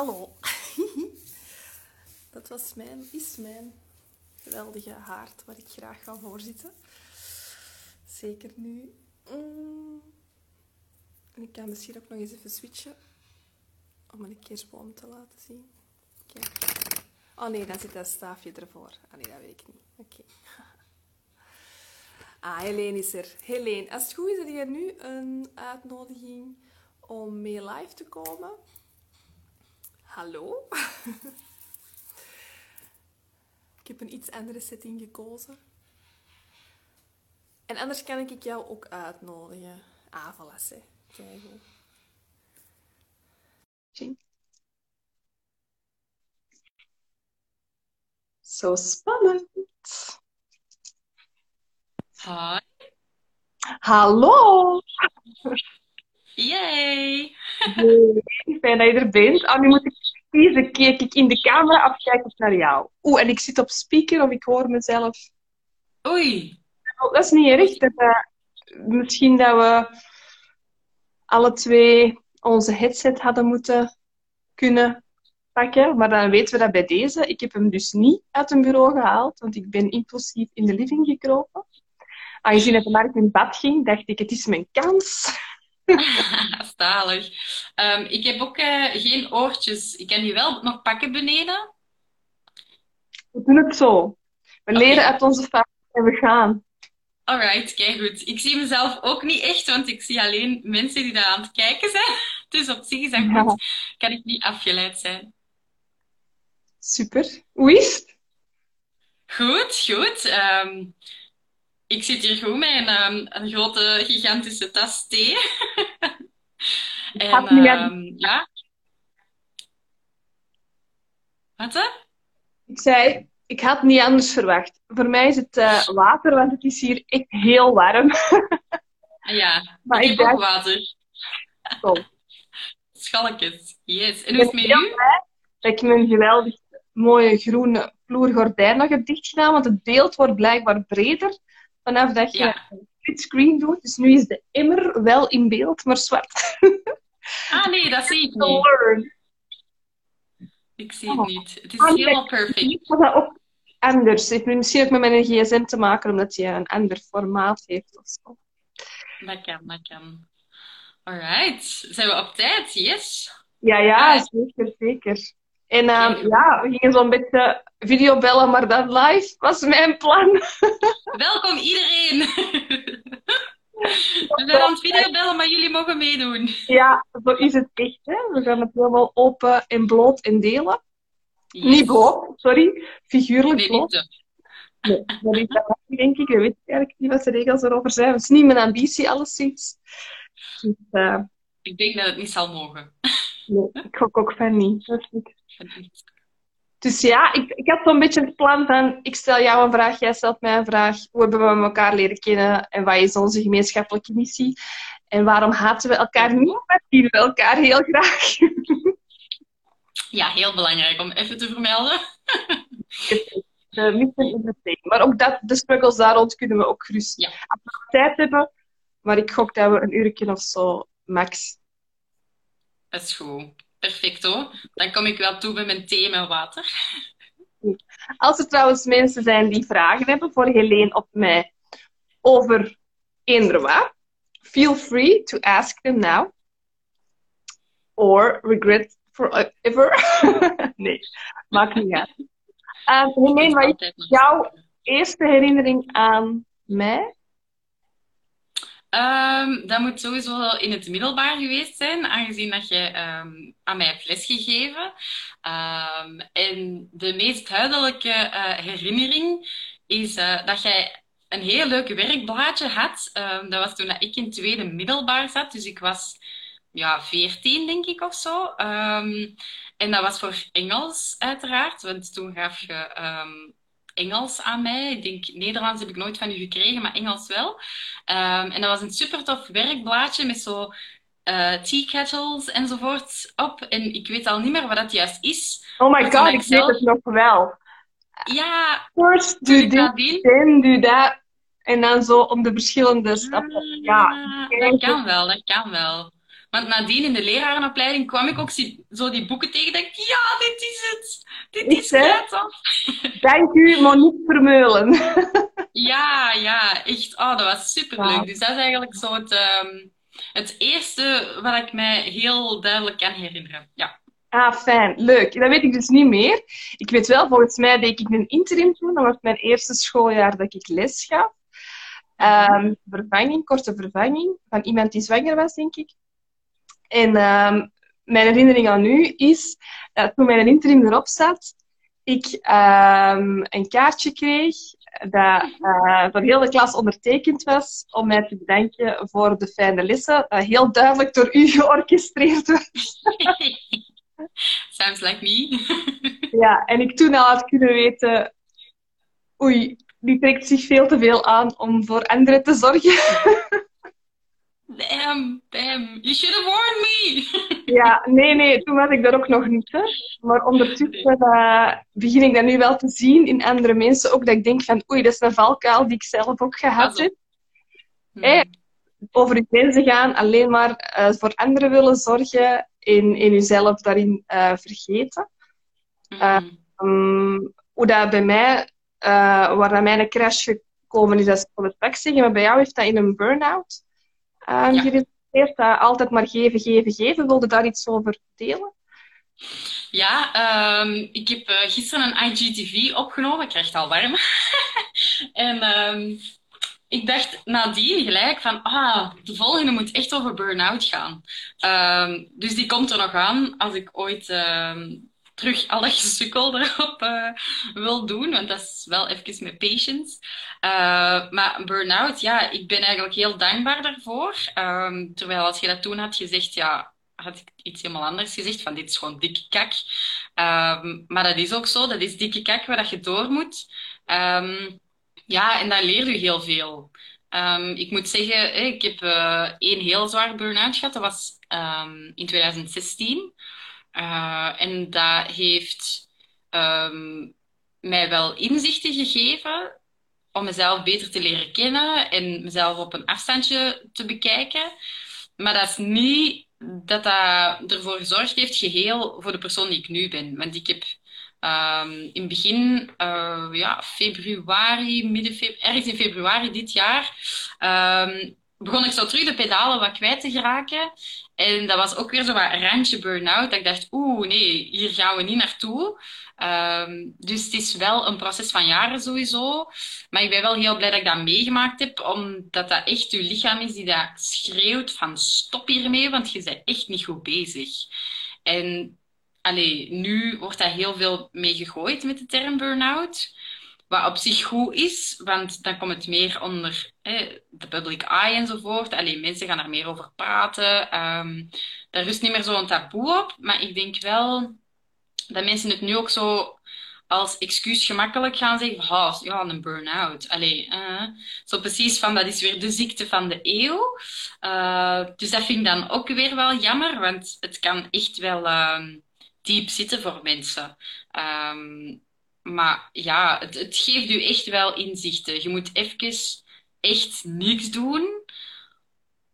Hallo. Dat was mijn, is mijn geweldige haard waar ik graag ga voorzitten. Zeker nu. Mm. Ik kan misschien ook nog eens even switchen om een kerstboom te laten zien. Kijk. Oh nee, dan zit dat staafje ervoor. Ah nee, dat weet ik niet. Oké. Ah, Helene is er. Helene, als het goed is, heb je nu een uitnodiging om mee live te komen. Hallo? ik heb een iets andere setting gekozen. En anders kan ik jou ook uitnodigen. Ah, voilà, hè. Kijk. Zo spannend. Hi. Hallo. Yay. Fijn dat je er bent. Ah, nu moet ik kiezen. Kijk ik in de camera of kijk ik naar jou? Oeh, en ik zit op speaker of ik hoor mezelf. Oei. Oh, dat is niet erg. Dat, eh, misschien dat we alle twee onze headset hadden moeten kunnen pakken. Maar dan weten we dat bij deze. Ik heb hem dus niet uit een bureau gehaald, want ik ben impulsief in de living gekropen. Aangezien het Mark in bad ging, dacht ik, het is mijn kans. Stalig. Ehm, ik heb ook eh, geen oortjes. Ik kan die wel nog pakken beneden. We doen het zo. We leren uit onze fouten en we gaan. Alright, kijk goed. Ik zie mezelf ook niet echt, want ik zie alleen mensen die daar aan het kijken zijn. Dus op zich is dat Ja. goed. Kan ik niet afgeleid zijn. Super. Hoe is het? Goed, goed. Ehm, ik zit hier goed met een, ehm, een grote, gigantische tas thee. En ehm, ja. Wat hè? Ik zei, ik had niet anders verwacht. Voor mij is het eh, water, want het is hier echt heel warm. Ja, Maar ik ik heb ook water. Kom. Schalkjes. Yes. En hoe is het met u? dat ik mijn geweldig mooie groene vloergordijn nog heb dichtgedaan, want het beeld wordt blijkbaar breder vanaf dat je Ja. een splitscreen doet. Dus nu is de emmer wel in beeld, maar zwart. Ah nee, dat zie ik niet. Ik zie het Oh. niet. Het is Ah, helemaal perfect. Dat ook anders? Het heeft misschien ook met mijn gsm te maken, omdat je een ander formaat heeft of zo. Dat kan, dat kan. Alright. Zijn we op tijd? Yes. Ja, ja, Ah. zeker, zeker. En ehm, ja, we gingen zo'n beetje videobellen, maar dan live was mijn plan. Welkom iedereen. We zijn aan het videobellen, maar jullie mogen meedoen. Ja, zo is het echt. Hè? We gaan het helemaal open en bloot en delen. Yes. Niet bloot, sorry. Figuurlijk Nee, bloot. niet. Nee, dat is dat niet, denk ik. We weten eigenlijk niet wat de regels erover zijn. Het is niet mijn ambitie, alleszins. Dus, eh, Ik denk dat het niet zal mogen. nee, ik gok ook van niet. Dat is niks. Dus ja, ik, ik had zo'n beetje het plan van, ik stel jou een vraag, jij stelt mij een vraag. Hoe hebben we elkaar leren kennen en wat is onze gemeenschappelijke missie? En waarom haten we elkaar niet? Maar zien we elkaar heel graag. Ja, heel belangrijk om even te vermelden. De mission in thing. Maar ook dat, de struggles daar rond kunnen we ook gerust Ja. als we nog tijd hebben. Maar ik gok dat we een uurtje of zo, max. Dat is goed. Perfecto. Dan kom ik wel toe met mijn thee mijn water. Als er trouwens mensen zijn die vragen hebben voor Helene of mij over eender wat, feel free to ask them now. Or regret forever. nee, maakt niet uit. Um, Helene, wat is jouw eerste herinnering aan mij? Ehm, dat moet sowieso wel in het middelbaar geweest zijn, aangezien dat je ehm, aan mij hebt lesgegeven. Ehm, en de meest duidelijke eh, herinnering is eh, dat jij een heel leuk werkblaadje had. Dat was toen dat ik in tweede middelbaar zat, dus ik was ja, 14 denk ik of zo. En dat was voor Engels uiteraard, want toen gaf je Engels aan mij. Ik denk, Nederlands heb ik nooit van u gekregen, maar Engels wel. Ehm, en dat was een super tof werkblaadje met zo eh tea kettles enzovoort op. En ik weet al niet meer wat dat juist is. Oh my god, ik ik weet zelf- het nog wel. Ja, First dit, nadien... then. En dan zo om de verschillende stappen. Ja, Ah, dat kan wel, dat kan wel. Want nadien in de lerarenopleiding kwam ik ook zo die boeken tegen. Dacht ja, dit is het. Dit is het. Dank u, Monique Vermeulen. ja, ja, echt. Oh, dat was superleuk. Dus dat is eigenlijk zo het, ehm, het eerste wat ik mij heel duidelijk kan herinneren. Ja. Ah, fijn. Leuk. Dat weet ik dus niet meer. Ik weet wel, volgens mij deed ik een interim toen. Dat was mijn eerste schooljaar dat ik les gaf. Um, vervanging, korte vervanging van iemand die zwanger was, denk ik. En um, mijn herinnering aan nu is dat toen mijn interim erop zat, ik um, een kaartje kreeg dat uh, door heel de klas ondertekend was om mij te bedanken voor de fijne lessen, dat heel duidelijk door u georchestreerd was. Sounds like me. ja, en ik toen al had kunnen weten, oei, die trekt zich veel te veel aan om voor anderen te zorgen. Damn, damn, you should have warned me. ja, nee, nee, toen was ik dat ook nog niet. Hè. Maar ondertussen uh, begin ik dat nu wel te zien in andere mensen. Ook dat ik denk van, oei, dat is een valkuil die ik zelf ook gehad heb. Hmm. over je grenzen gaan, alleen maar uh, voor anderen willen zorgen en, in jezelf daarin uh, vergeten. Hmm. Um, hoe dat bij mij waar naar mijn crash gekomen is, dat is het pak zeggen. Maar bij jou heeft dat in een burn-out um, ja. Dat altijd maar geven, geven, geven. Wilde daar iets over delen? Ja, um, ik heb uh, gisteren een IGTV opgenomen. Ik krijg het al warm. en um, ik dacht nadien gelijk van, ah, de volgende moet echt over burn-out gaan. Dus die komt er nog aan als ik ooit terug alle gesukkel erop uh, wil doen. Want dat is wel even met patience. Uh, maar burn-out, ja, ik ben eigenlijk heel dankbaar daarvoor. Um, terwijl als je dat toen had gezegd, ja, had ik iets helemaal anders gezegd. Van dit is gewoon dikke kak. Um, maar dat is ook zo. Dat is dikke kak waar dat je door moet. Um, ja, en daar leer je heel veel. Ik moet zeggen, ik heb één heel zwaar burn-out gehad. Dat was in 2016. Uh, en dat heeft um, mij wel inzichten gegeven om mezelf beter te leren kennen en mezelf op een afstandje te bekijken. Maar dat is niet dat dat ervoor gezorgd heeft, geheel voor de persoon die ik nu ben. Want ik heb um, in begin, uh, ja, februari, midden februari, ergens in februari dit jaar, um, begon ik zo terug de pedalen wat kwijt te geraken. En dat was ook weer zo wat randje burn-out. Dat ik dacht, oeh, nee, hier gaan we niet naartoe. Um, dus het is wel een proces van jaren sowieso. Maar ik ben wel heel blij dat ik dat meegemaakt heb, omdat dat echt je lichaam is die dat schreeuwt van stop hiermee, want je bent echt niet goed bezig. En allee, nu wordt daar heel veel mee gegooid met de term burn-out. Wat op zich goed is, want dan komt het meer onder de public eye enzovoort. Alleen mensen gaan er meer over praten. Ehm, daar rust niet meer zo'n taboe op. Maar ik denk wel dat mensen het nu ook zo als excuus gemakkelijk gaan zeggen oh, ja, een burn-out. Allee, uh, zo precies van, dat is weer de ziekte van de eeuw. Uh, dus dat vind ik dan ook weer wel jammer, want het kan echt wel uh, diep zitten voor mensen. Um, maar ja, het, geeft u echt wel inzichten. Je moet even echt niks doen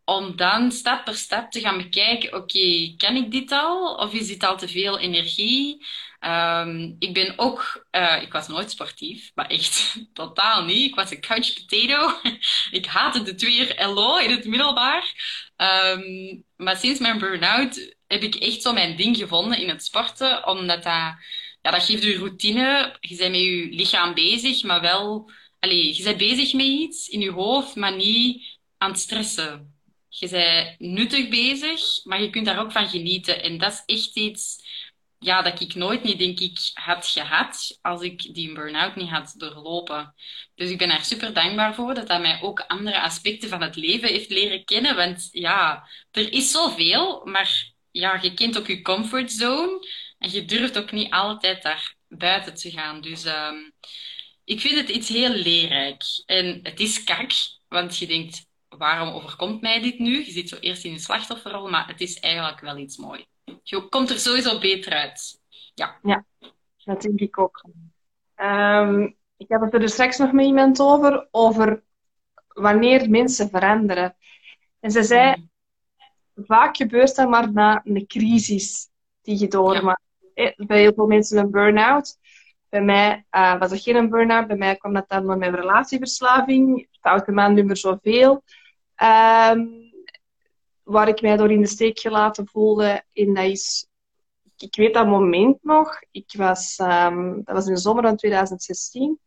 om dan stap per stap te gaan bekijken, oké, okay, kan ik dit al? Of is dit al te veel energie? Um, ik ben ook, uh, ik was nooit sportief, maar echt totaal niet. Ik was een couch potato. ik haatte de twee LO in het middelbaar. Um, maar sinds mijn burn-out heb ik echt zo mijn ding gevonden in het sporten, omdat dat ja, dat geeft je routine. Je bent met je lichaam bezig, maar wel... Allez, je bent bezig met iets in je hoofd, maar niet aan het stressen. Je bent nuttig bezig, maar je kunt daar ook van genieten. En dat is echt iets ja, dat ik nooit niet, denk ik, had gehad als ik die burn-out niet had doorlopen. Dus ik ben daar super dankbaar voor dat dat mij ook andere aspecten van het leven heeft leren kennen. Want ja, er is zoveel, maar ja, je kent ook je comfortzone. En je durft ook niet altijd daar buiten te gaan. Dus um, ik vind het iets heel leerrijk. En het is kak, want je denkt, waarom overkomt mij dit nu? Je zit zo eerst in een slachtofferrol, maar het is eigenlijk wel iets moois. Je komt er sowieso beter uit. Ja, ja dat denk ik ook. Um, ik had het er dus straks nog met iemand over, over wanneer mensen veranderen. En ze zei, mm. vaak gebeurt dat maar na een crisis die je doormaakt. Eh, Bij heel veel mensen een burn-out. Bij mij uh, was er geen burn-out. Bij mij kwam dat dan door mijn relatieverslaving. Foute man nummer zoveel. Um, waar ik mij door in de steek gelaten voelde. En dat is... Ik weet dat moment nog. Ik was, um, dat was in de zomer van 2016.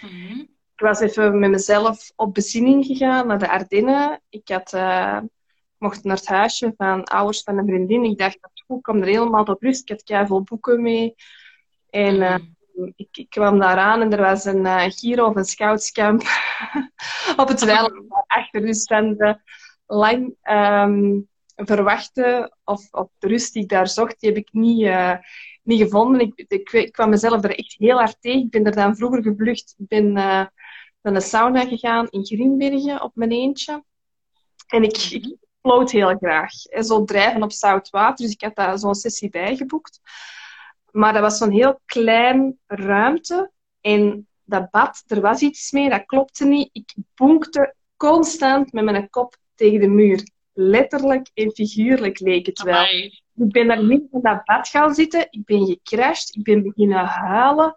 Mhm. Ik was even met mezelf op bezinning gegaan naar de Ardennen. Ik had... Uh, mocht naar het huisje van ouders van een vriendin. Ik dacht, dat goed, ik kwam er helemaal tot rust. Ik had veel boeken mee. En uh, ik, ik, kwam daar aan en er was een uh, Giro of een scoutscamp op het weiland achter. Dus de lang um, verwachte of, of de rust die ik daar zocht, die heb ik niet, uh, niet gevonden. Ik, ik, ik, kwam mezelf er echt heel hard tegen. Ik ben er dan vroeger gevlucht. Ik ben naar de sauna gegaan in Grimbergen op mijn eentje. En ik, ik floot heel graag. En zo drijven op zout water. Dus ik had daar zo'n sessie bijgeboekt. Maar dat was zo'n heel klein ruimte. En dat bad, er was iets mee, dat klopte niet. Ik bonkte constant met mijn kop tegen de muur. Letterlijk en figuurlijk leek het wel. Amai. Ik ben daar midden in dat bad gaan zitten. Ik ben gecrashed. Ik ben beginnen huilen.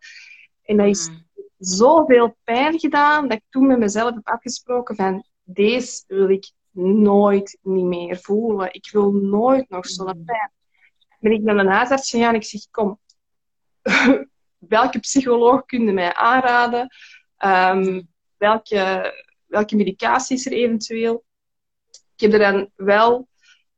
En dat is Mm. zoveel pijn gedaan dat ik toen met mezelf heb afgesproken van deze wil ik nooit niet meer voelen. Ik wil nooit nog zo'n Mm. pijn. Ben ik naar een huisarts gegaan. Ik zeg, kom, welke psycholoog kun je mij aanraden? Ehm, welke, welke medicatie is er eventueel? Ik heb er dan wel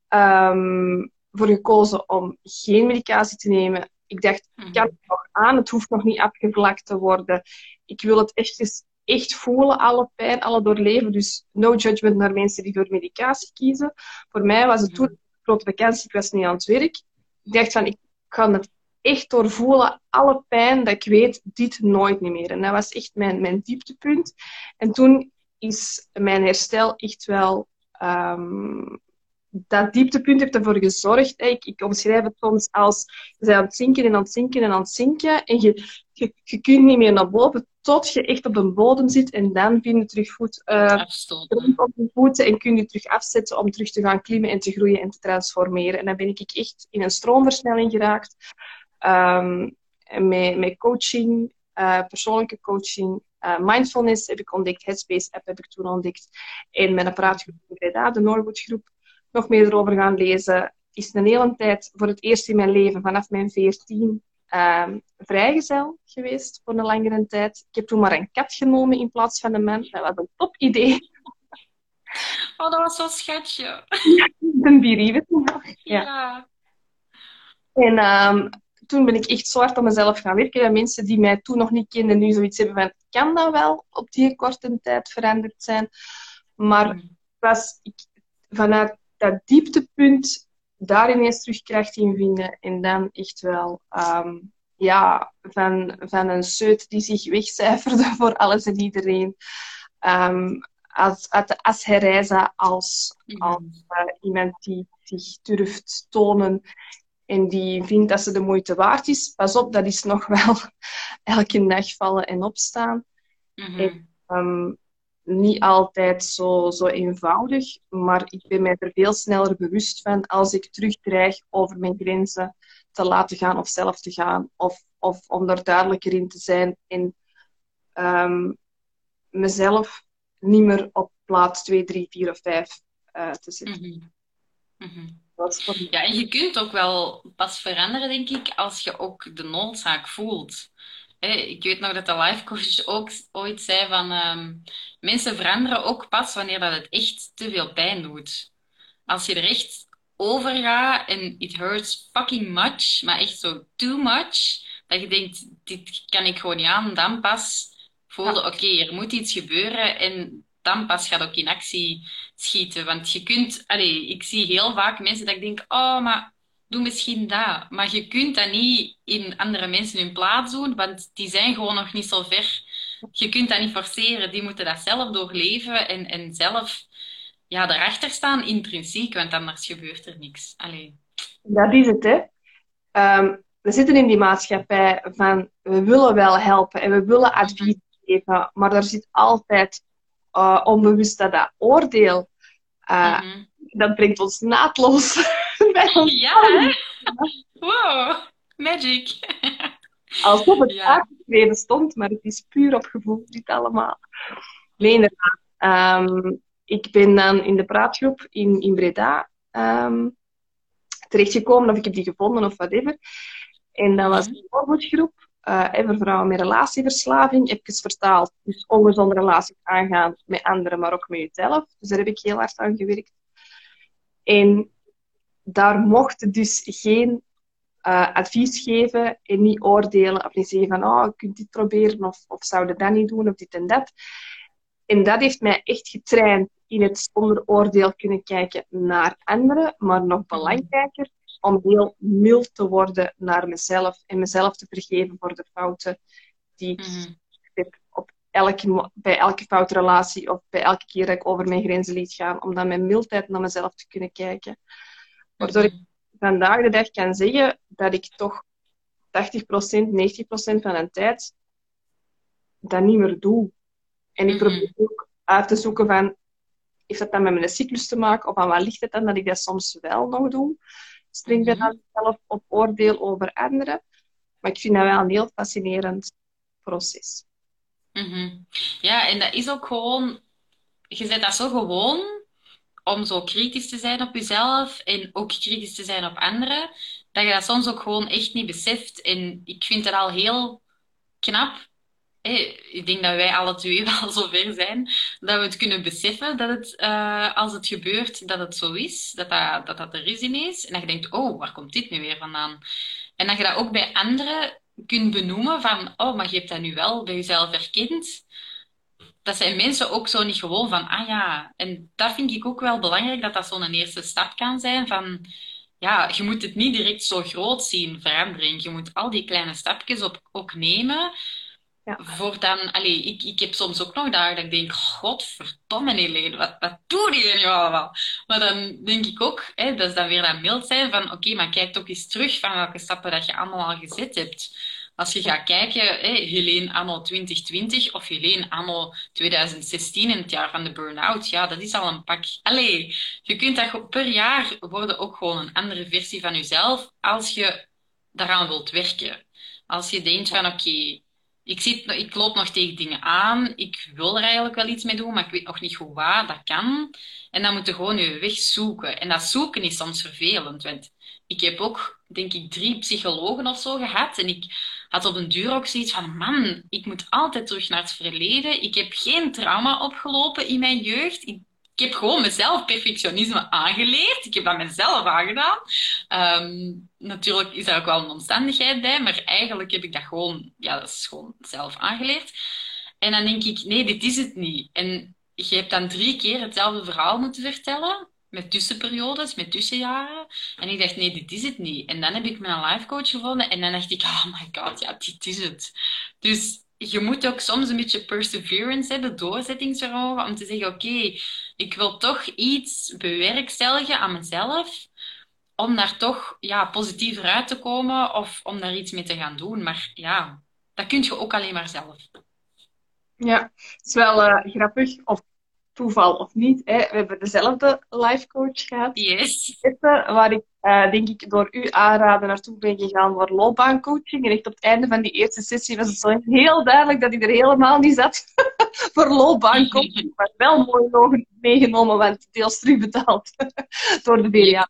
ehm, voor gekozen om geen medicatie te nemen. Ik dacht, ik kan het nog aan, het hoeft nog niet afgevlakt te worden. Ik wil het echt, echt voelen, alle pijn, alle doorleven. Dus no judgment naar mensen die voor medicatie kiezen. Voor mij was het toen een grote vakantie, ik was niet aan het werk. Ik dacht van, ik kan het echt doorvoelen, alle pijn, dat ik weet, dit nooit niet meer. En dat was echt mijn, mijn dieptepunt. En toen is mijn herstel echt wel... Um, dat dieptepunt heeft ervoor gezorgd. Ik, ik omschrijf het soms als je bent aan het zinken en aan het zinken en aan het zinken. En je, je, je kunt niet meer naar boven tot je echt op de bodem zit. En dan vind je terug voet, uh, op je voeten en kun je terug afzetten om terug te gaan klimmen en te groeien en te transformeren. En dan ben ik echt in een stroomversnelling geraakt. Um, met, met coaching, uh, persoonlijke coaching, uh, mindfulness heb ik ontdekt, Headspace app heb ik toen ontdekt. En mijn apparaatgroep in Breda, de Norwood groep, nog meer erover gaan lezen. Is een hele tijd voor het eerst in mijn leven, vanaf mijn 14, um, vrijgezel geweest voor een langere tijd. Ik heb toen maar een kat genomen in plaats van een man. Dat was een top idee. Oh, dat was zo'n schatje. Een bierieven nog. Ja. ja. En um, toen ben ik echt zo hard aan mezelf gaan werken. En mensen die mij toen nog niet kenden, nu zoiets hebben van, kan dat wel op die korte tijd veranderd zijn? Maar mm. was ik vanuit dat dieptepunt daar ineens terug kracht in vinden. En dan echt wel, um, ja, van, van een seut die zich wegcijferde voor alles en iedereen. Um, als, uit de as herreizen als, als uh, iemand die zich durft tonen en die vindt dat ze de moeite waard is. Pas op, dat is nog wel elke dag vallen en opstaan. Mm-hmm. En, um, niet altijd zo, zo eenvoudig, maar ik ben mij er veel sneller bewust van als ik terugdreig over mijn grenzen te laten gaan of zelf te gaan, of, of om er duidelijker in te zijn en um, mezelf niet meer op plaats 2, 3, 4 of 5 uh, te zetten. Mm-hmm. Mm-hmm. Ja, en je kunt ook wel pas veranderen, denk ik, als je ook de noodzaak voelt. Ik weet nog dat de life coach ook ooit zei van um, mensen veranderen ook pas wanneer dat het echt te veel pijn doet. Als je er echt over gaat en it hurts fucking much, maar echt zo too much, dat je denkt, dit kan ik gewoon niet aan, dan pas voelde, oké, okay, er moet iets gebeuren en dan pas gaat ook in actie schieten. Want je kunt, allee, ik zie heel vaak mensen dat ik denk, oh, maar doe misschien dat. Maar je kunt dat niet in andere mensen hun plaats doen, want die zijn gewoon nog niet zo ver. Je kunt dat niet forceren. Die moeten dat zelf doorleven en, en zelf ja, erachter staan, intrinsiek, want anders gebeurt er niks. Allee. Dat is het, hè. Um, we zitten in die maatschappij van, we willen wel helpen en we willen advies geven, maar er zit altijd uh, onbewust dat, dat oordeel uh, mm -hmm. dat brengt ons naadloos Ja, hè? Wow, magic. Alsof het Ja. aangeschreven stond, maar het is puur op gevoel, dit allemaal. Nee, inderdaad. Ehm, ik ben dan in de praatgroep in, in Breda ehm, terechtgekomen, of ik heb die gevonden of whatever. En dat was een voorbeeldgroep eh, hè, voor vrouwen met relatieverslaving, even vertaald. Dus ongezonde relaties aangaan met anderen, maar ook met jezelf. Dus daar heb ik heel hard aan gewerkt. En daar mocht dus geen eh, advies geven en niet oordelen of niet zeggen van oh, je kunt dit proberen of, of zou je dat niet doen of dit en dat. En dat heeft mij echt getraind in het zonder oordeel kunnen kijken naar anderen, maar nog belangrijker, om heel mild te worden naar mezelf en mezelf te vergeven voor de fouten die ik Mhm. heb op elke, bij elke foute relatie of bij elke keer dat ik over mijn grenzen liet gaan, om dan met mildheid naar mezelf te kunnen kijken. Waardoor ik vandaag de dag kan zeggen dat ik toch 80%, 90% van de tijd dat niet meer doe. En ik probeer ook uit te zoeken van, heeft dat dan met mijn cyclus te maken? Of aan wat ligt het dan dat ik dat soms wel nog doe? Streng ben Mhm. aan mezelf op oordeel over anderen. Maar ik vind dat wel een heel fascinerend proces. Ja, en dat is ook gewoon, je bent dat zo gewoon om zo kritisch te zijn op jezelf en ook kritisch te zijn op anderen, dat je dat soms ook gewoon echt niet beseft. En ik vind het al heel knap. Ik denk dat wij alle twee wel zover zijn dat we het kunnen beseffen dat het, eh, als het gebeurt, dat het zo is, dat dat, dat dat er is ineens. En dat je denkt, oh, waar komt dit nu weer vandaan? En dat je dat ook bij anderen kunt benoemen van, oh, maar je hebt dat nu wel bij jezelf herkend. Dat zijn mensen ook zo niet gewoon van, ah ja. En dat vind ik ook wel belangrijk, dat dat zo'n eerste stap kan zijn van, ja, je moet het niet direct zo groot zien, verandering. Je moet al die kleine stapjes op, ook nemen. Ja. Voor dan, allee, ik, ik heb soms ook nog dagen dat ik denk, godverdomme Helene, wat, wat doe je nu allemaal? Maar dan denk ik ook, hè, dat is dan weer dat mild zijn van, oké, maar kijk toch eens terug van welke stappen dat je allemaal al gezet hebt. Als je gaat kijken, hè, Helene anno 2020 of Helene anno 2016 in het jaar van de burn-out, ja, dat is al een pak. Allee, je kunt dat per jaar worden ook gewoon een andere versie van jezelf als je daaraan wilt werken. Als je denkt van, oké, ik zit, ik loop nog tegen dingen aan, ik wil er eigenlijk wel iets mee doen, maar ik weet nog niet goed waar, dat kan. En dan moet je gewoon je weg zoeken. En dat zoeken is soms vervelend, want ik heb ook, denk ik, drie psychologen of zo gehad. En ik had op een duur ook zoiets van, man, ik moet altijd terug naar het verleden. Ik heb geen trauma opgelopen in mijn jeugd. Ik, heb gewoon mezelf perfectionisme aangeleerd. Ik heb dat mezelf aangedaan. Ehm, natuurlijk is daar ook wel een omstandigheid bij, maar eigenlijk heb ik dat gewoon, ja, dat is gewoon zelf aangeleerd. En dan denk ik, nee, dit is het niet. En je hebt dan drie keer hetzelfde verhaal moeten vertellen, met tussenperiodes, met tussenjaren. En ik dacht, nee, dit is het niet. En dan heb ik mijn life coach gevonden en dan dacht ik, oh my god, ja, dit is het. Dus je moet ook soms een beetje perseverance hebben, doorzettingsvermogen, om te zeggen, oké, ik wil toch iets bewerkstelligen aan mezelf, om daar toch ja, positiever uit te komen of om daar iets mee te gaan doen. Maar ja, dat kun je ook alleen maar zelf. Ja, het is wel eh, grappig, of toeval of niet. Hè. We hebben dezelfde life coach gehad. Yes. Waar ik eh, denk ik door u aanraden naartoe ben gegaan voor loopbaancoaching. En echt op het einde van die eerste sessie was het zo heel duidelijk dat ik er helemaal niet zat voor loopbaancoaching. Maar wel mooi meegenomen, want deels terugbetaald door de BDA.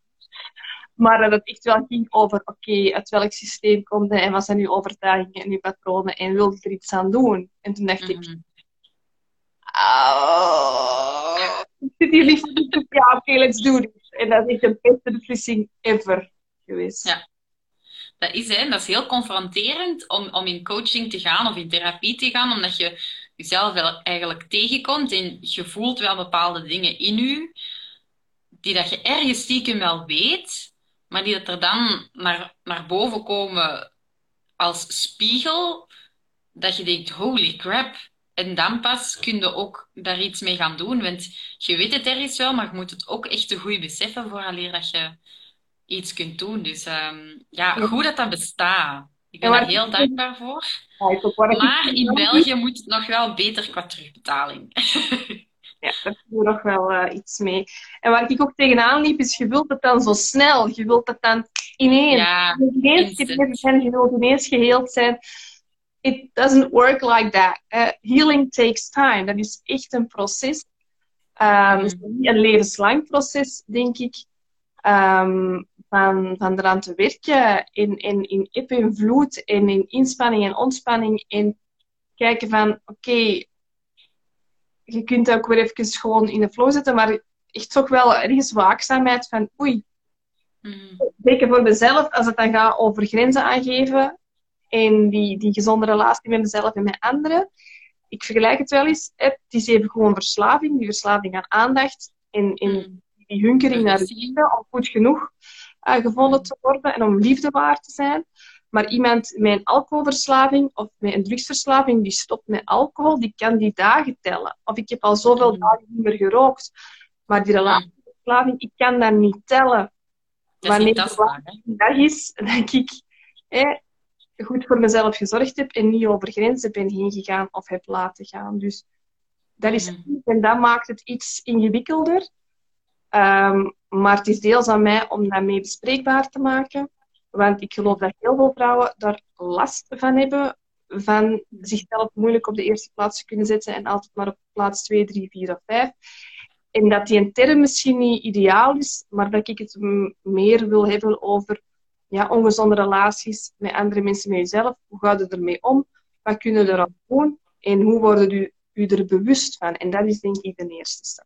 Maar dat het echt wel ging over, oké, uit welk systeem komt hij en wat zijn uw overtuigingen en uw patronen en wil je er iets aan doen? En toen dacht ik, Mhm. Oh, ik zit hier voor de ja, oké, let's do. En dat is de beste beslissing ever geweest. Ja. Dat is, hè, dat is heel confronterend om, om in coaching te gaan of in therapie te gaan, omdat je jezelf wel eigenlijk tegenkomt en je voelt wel bepaalde dingen in je, die dat je ergens stiekem wel weet, maar die dat er dan naar, naar boven komen als spiegel, dat je denkt, holy crap. En dan pas kun je ook daar iets mee gaan doen, want je weet het ergens wel, maar je moet het ook echt te goed beseffen vooraleer dat je iets kunt doen. Dus ehm, ja, goed dat dat bestaat. Ik ben daar heel dankbaar voor. Ja, Maar in België moet het nog wel beter qua terugbetaling. Ja, daar doe nog wel uh, iets mee. En waar ik ook tegenaan liep, is je wilt het dan zo snel. Je wilt het dan ineens. Ja, ineens je wilt ineens geheeld zijn. It doesn't work like that. Uh, healing takes time. Dat is echt een proces. Um, mm. Een levenslang proces, denk ik. Um, van, van eraan te werken in, in, in eb en vloed en in inspanning en ontspanning. En kijken van, oké, je kunt ook weer even gewoon in de flow zetten, maar echt toch wel ergens waakzaamheid van, oei. Mm. Zeker voor mezelf, als het dan gaat over grenzen aangeven en die, die gezonde relatie met mezelf en met anderen. Ik vergelijk het wel eens. Het is even gewoon verslaving, die verslaving aan aandacht en, en mm. die hunkering naar liefde, om goed genoeg uh, gevonden te worden en om liefde waard te zijn. Maar iemand met een alcoholverslaving of met een drugsverslaving, die stopt met alcohol, die kan die dagen tellen. Of ik heb al zoveel mm. dagen niet meer gerookt. Maar die relatieverslaving, ik kan dat niet tellen. Dat Wanneer de dag is, denk ik, goed voor mezelf gezorgd heb en niet over grenzen ben heen gegaan of heb laten gaan. Dus dat is mm. en dat maakt het iets ingewikkelder. Um, maar het is deels aan mij om dat mee bespreekbaar te maken. Want ik geloof dat heel veel vrouwen daar last van hebben. Van zichzelf moeilijk op de eerste plaats te kunnen zetten en altijd maar op plaats 2, 3, 4 of 5. En dat die een term misschien niet ideaal is, maar dat ik het meer wil hebben over ja, ongezonde relaties met andere mensen, met jezelf. Hoe ga je ermee om? Wat kunnen we eraan doen? En hoe worden u, u er bewust van? En dat is denk ik de eerste stap.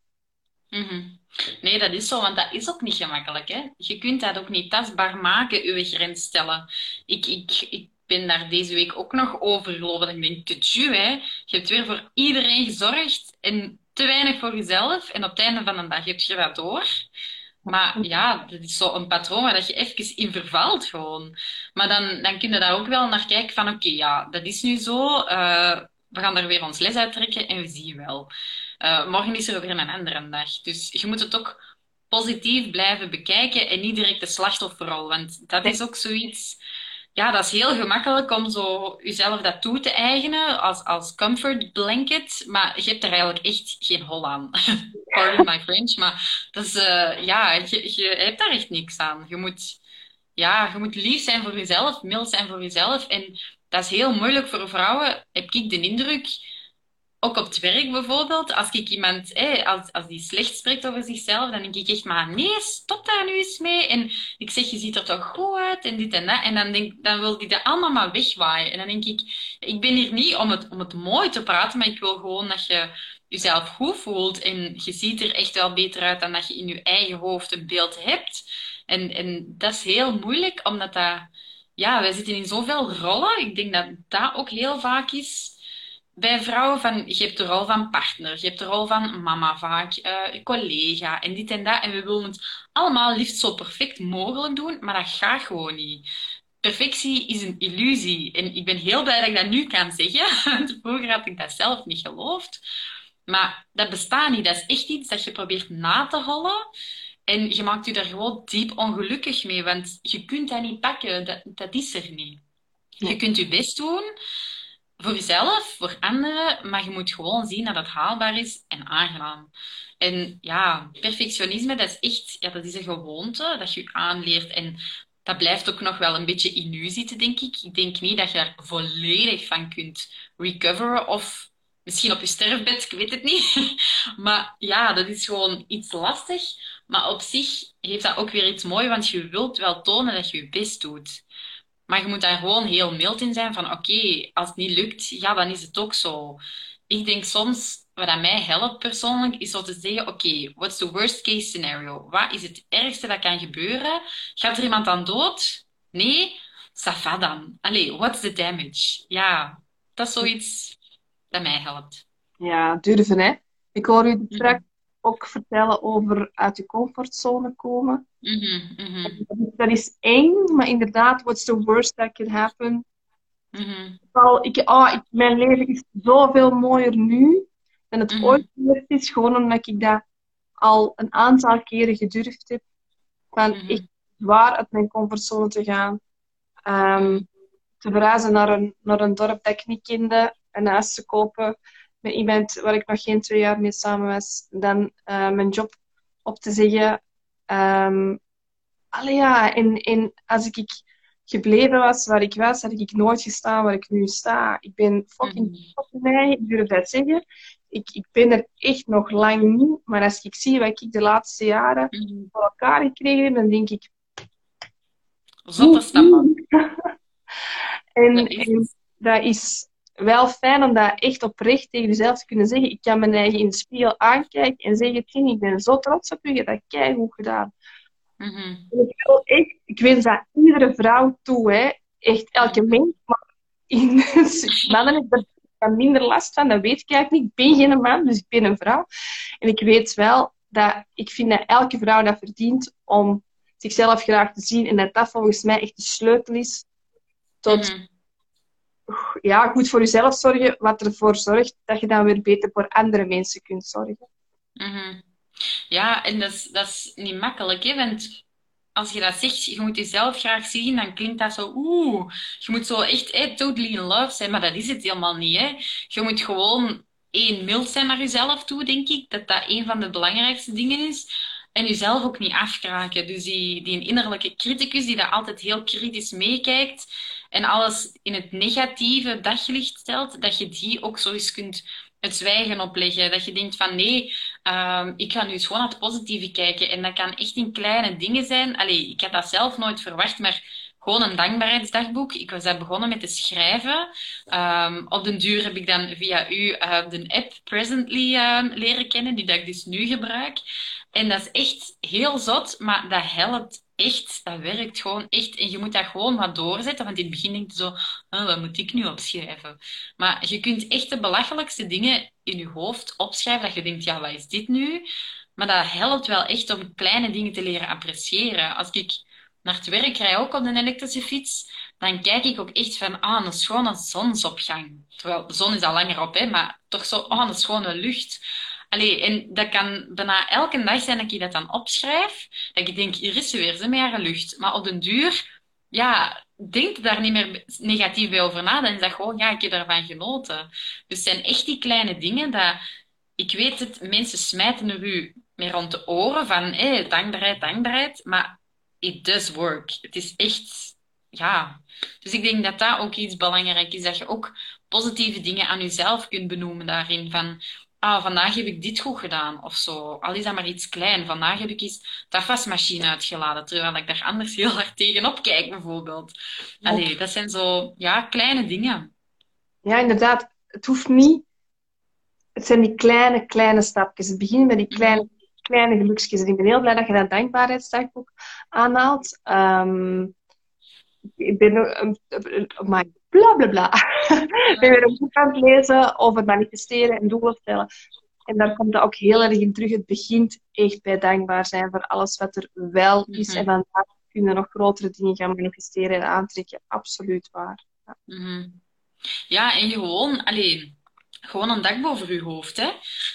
Mm Nee, dat is zo, want dat is ook niet gemakkelijk. Hè? Je kunt dat ook niet tastbaar maken, uw grens stellen. Ik, ik, ik ben daar deze week ook nog over gelopen. Ik denk, te hè. Je hebt weer voor iedereen gezorgd en te weinig voor jezelf. En op het einde van de dag heb je dat door. Maar ja, dat is zo een patroon waar je even in vervalt gewoon. Maar dan, dan kun je daar ook wel naar kijken van, oké, ja, dat is nu zo. Uh, we gaan er weer ons les uit trekken en we zien wel. Uh, morgen is er weer een andere dag. Dus je moet het ook positief blijven bekijken en niet direct de slachtofferrol. Want dat is ook zoiets... Ja, dat is heel gemakkelijk om zo jezelf dat toe te eigenen als, als comfort blanket. Maar je hebt er eigenlijk echt geen hol aan. Pardon my French. Maar dat is, uh, ja, je, je hebt daar echt niks aan. Je moet, ja, je moet lief zijn voor jezelf, mild zijn voor jezelf. En dat is heel moeilijk voor vrouwen, heb ik de indruk ook op het werk bijvoorbeeld, als ik iemand, als, als die slecht spreekt over zichzelf, dan denk ik echt maar, nee, stop daar nu eens mee. En ik zeg, je ziet er toch goed uit en dit en dat. En dan, denk, dan wil die dat allemaal maar wegwaaien. En dan denk ik, ik ben hier niet om het, om het mooi te praten, maar ik wil gewoon dat je jezelf goed voelt. En je ziet er echt wel beter uit dan dat je in je eigen hoofd een beeld hebt. En, en dat is heel moeilijk, omdat dat, ja, wij zitten in zoveel rollen. Ik denk dat dat ook heel vaak is bij vrouwen van, je hebt de rol van partner, je hebt de rol van mama vaak, uh, collega en dit en dat. En we willen het allemaal liefst zo perfect mogelijk doen, maar dat gaat gewoon niet. Perfectie is een illusie. En ik ben heel blij dat ik dat nu kan zeggen. Want vroeger had ik dat zelf niet geloofd. Maar dat bestaat niet. Dat is echt iets dat je probeert na te hollen. En je maakt je daar gewoon diep ongelukkig mee. Want je kunt dat niet pakken. Dat, dat is er niet. Je kunt je best doen voor jezelf, voor anderen, maar je moet gewoon zien dat het haalbaar is en aangenaam. En ja, perfectionisme, dat is echt, ja, dat is een gewoonte dat je aanleert. En dat blijft ook nog wel een beetje in u zitten, denk ik. Ik denk niet dat je daar volledig van kunt recoveren of misschien op je sterfbed, ik weet het niet. maar ja, dat is gewoon iets lastig. Maar op zich heeft dat ook weer iets moois, want je wilt wel tonen dat je je best doet. Maar je moet daar gewoon heel mild in zijn van oké, als het niet lukt, ja, dan is het ook zo. Ik denk soms, wat aan mij helpt persoonlijk, is om te zeggen, oké, what's the worst case scenario? Wat is het ergste dat kan gebeuren? Gaat er iemand aan dood? Nee? Safa dan. Allee, what's the damage? Ja, dat is zoiets dat mij helpt. Ja, durven hè. Ik hoor u straks mhm. Ook vertellen over uit je comfortzone komen. Mm -hmm, Dat is eng, maar inderdaad, what's the worst that can happen? Mm ik, oh, ik, mijn leven is zoveel mooier nu dan het mhm. ooit geweest is, gewoon omdat ik dat al een aantal keren gedurfd heb. Van mhm. echt zwaar uit mijn comfortzone te gaan. Um, te verhuizen naar een, naar een dorp dat ik niet kende, een huis te kopen met iemand waar ik nog geen twee jaar mee samen was, dan uh, mijn job op te zeggen. Um, allee ja, en, en als ik gebleven was waar ik was, had ik nooit gestaan waar ik nu sta. Ik ben fucking mm. mij, ik durf dat zeggen. Ik, ik ben er echt nog lang niet, maar als ik zie wat ik de laatste jaren mm. voor elkaar gekregen heb, dan denk ik... Zotte stappen. en, en dat is wel fijn om dat echt oprecht tegen jezelf te kunnen zeggen. Ik kan mijn eigen in de spiegel aankijken en zeggen, Tien, ik ben zo trots op je, je hebt dat goed gedaan. Mm ik, wil echt, ik wens dat iedere vrouw toe, hè. echt elke mens. Maar in, mannen hebben er minder last van, dat weet ik eigenlijk niet. Ik ben geen man, dus ik ben een vrouw. En ik weet wel dat ik vind dat elke vrouw dat verdient om zichzelf graag te zien en dat dat volgens mij echt de sleutel is tot mhm. Ja, goed voor jezelf zorgen, wat ervoor zorgt dat je dan weer beter voor andere mensen kunt zorgen. Mm ja, en dat is, dat is niet makkelijk, hè? want als je dat zegt, je moet jezelf graag zien, dan klinkt dat zo, oeh, je moet zo echt totally in love zijn, maar dat is het helemaal niet. Hè? Je moet gewoon één mild zijn naar jezelf toe, denk ik, dat dat een van de belangrijkste dingen is. En jezelf ook niet afkraken. Dus die, die innerlijke criticus die daar altijd heel kritisch meekijkt en alles in het negatieve daglicht stelt, dat je die ook zo eens kunt het zwijgen opleggen. Dat je denkt van nee, um, ik ga nu eens gewoon naar het positieve kijken. En dat kan echt in kleine dingen zijn. Allee, ik had dat zelf nooit verwacht, maar gewoon een dankbaarheidsdagboek. Ik was daar begonnen met te schrijven. Um, op den duur heb ik dan via u uh, de app Presently uh, leren kennen, die dat ik dus nu gebruik. En dat is echt heel zot, maar dat helpt echt, dat werkt gewoon echt. En je moet dat gewoon maar doorzetten. Want in het begin denk je zo, oh, wat moet ik nu opschrijven? Maar je kunt echt de belachelijkste dingen in je hoofd opschrijven. Dat je denkt, ja, wat is dit nu? Maar dat helpt wel echt om kleine dingen te leren appreciëren. Als ik naar het werk rij, ook op een elektrische fiets, dan kijk ik ook echt van, ah, een schone zonsopgang. Terwijl de zon is al langer op, hè, maar toch zo, ah, een schone lucht. Allee, en dat kan bijna elke dag zijn dat ik dat dan opschrijf. Dat ik denk, hier is ze weer, ze met lucht. Maar op den duur, ja, denk daar niet meer negatief bij over na. Dan is dat gewoon, ja, ik heb daarvan genoten. Dus het zijn echt die kleine dingen dat... Ik weet het, mensen smijten er u meer rond de oren van, hé, dankbaarheid, dankbaarheid. Maar it does work. Het is echt, ja. Dus ik denk dat dat ook iets belangrijk is. Dat je ook positieve dingen aan jezelf kunt benoemen daarin. Van, ah, vandaag heb ik dit goed gedaan of zo. Al is dat maar iets klein. Vandaag heb ik eens de afwasmachine uitgeladen, terwijl ik daar anders heel hard tegenop kijk, bijvoorbeeld. Allee, dat zijn zo, ja, kleine dingen. Ja, inderdaad. Het hoeft niet... Het zijn die kleine, kleine stapjes. Het begint met die kleine, kleine geluksjes. En ik ben heel blij dat je dat dankbaarheidsdagboek aanhaalt. Um, ik ben nog... Maar bla bla bla. ik ben weer een boek aan het lezen over manifesteren en doelen stellen. En daar komt dat ook heel erg in terug. Het begint echt bij dankbaar zijn voor alles wat er wel is. Mhm. En dan kunnen nog grotere dingen gaan manifesteren en aantrekken. Absoluut waar. Ja, mhm. ja en gewoon, alleen gewoon een dak boven je hoofd. Hè?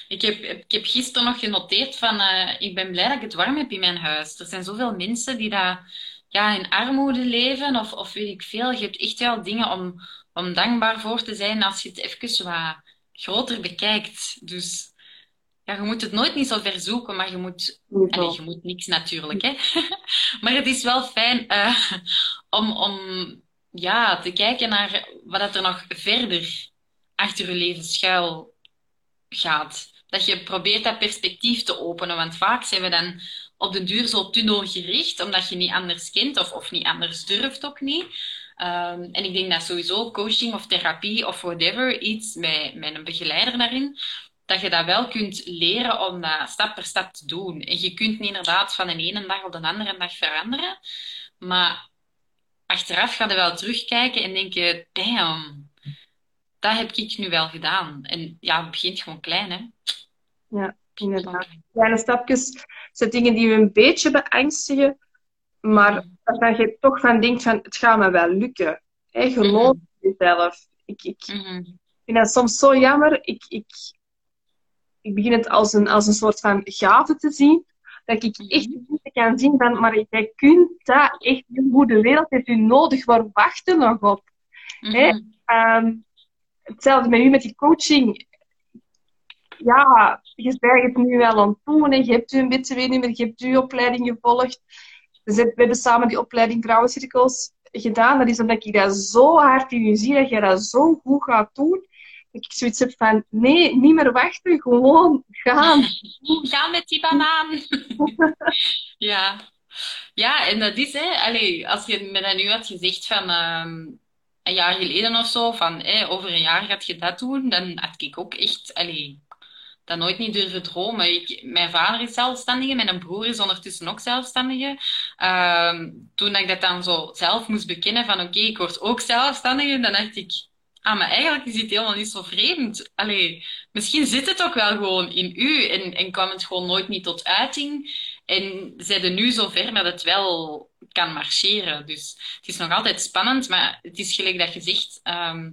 Ik, heb, ik heb gisteren nog genoteerd van, uh, ik ben blij dat ik het warm heb in mijn huis. Er zijn zoveel mensen die daar ja, in armoede leven of, of weet ik veel. Je hebt echt wel dingen om, om dankbaar voor te zijn als je het even wat groter bekijkt. Dus ja, je moet het nooit niet zo ver zoeken, maar je moet... Allee, je moet niks natuurlijk, hè. maar het is wel fijn uh, om, om ja, te kijken naar wat er nog verder achter je leven schuil gaat. Dat je probeert dat perspectief te openen, want vaak zijn we dan op den duur zo tunnelgericht, omdat je niet anders kent of, of niet anders durft ook niet. Um, en ik denk dat sowieso coaching of therapie of whatever, iets met, met een begeleider daarin, dat je dat wel kunt leren om dat stap per stap te doen. En je kunt niet inderdaad van de ene dag op de andere dag veranderen, maar achteraf ga je wel terugkijken en denk je, damn, dat heb ik nu wel gedaan. En ja, het begint gewoon klein, hè. Ja, inderdaad. Kleine stapjes zijn dingen die we een beetje beangstigen, maar waarvan je toch van denkt van, het gaat me wel lukken. Hey, geloof in jezelf. Ik, ik mhm. vind dat soms zo jammer. Ik, ik, ik begin het als een, als een soort van gave te zien. Dat ik mhm. echt niet kan zien van, maar jij kunt dat echt, hoe de wereld heeft u nodig, waar wachten nog op? Mm hetzelfde met u met die coaching ja, je bent het nu wel aan het doen. En je hebt je een btw-nummer, je hebt je opleiding gevolgd. Dus we hebben samen die opleiding Vrouwencirkels gedaan. Dat is omdat ik dat zo hard in je zie, dat je dat zo goed gaat doen. Dat ik zoiets heb van, nee, niet meer wachten, gewoon gaan. Gaan met die banaan. ja. Ja, en dat is, hè, allee, als je me dat nu had gezegd van ehm, een jaar geleden of zo, van over een jaar gaat je dat doen, dan had ik ook echt, allee, dat nooit niet durven dromen. Ik, mijn vader is zelfstandige, mijn broer is ondertussen ook zelfstandige. Ehm, toen ik dat dan zo zelf moest bekennen van oké, ik word ook zelfstandige, dan dacht ik, ah, maar eigenlijk is het helemaal niet zo vreemd. Allee, misschien zit het ook wel gewoon in u en, en kwam het gewoon nooit niet tot uiting. En zijn nu zover dat het wel kan marcheren. Dus het is nog altijd spannend, maar het is gelijk dat je zegt, ehm,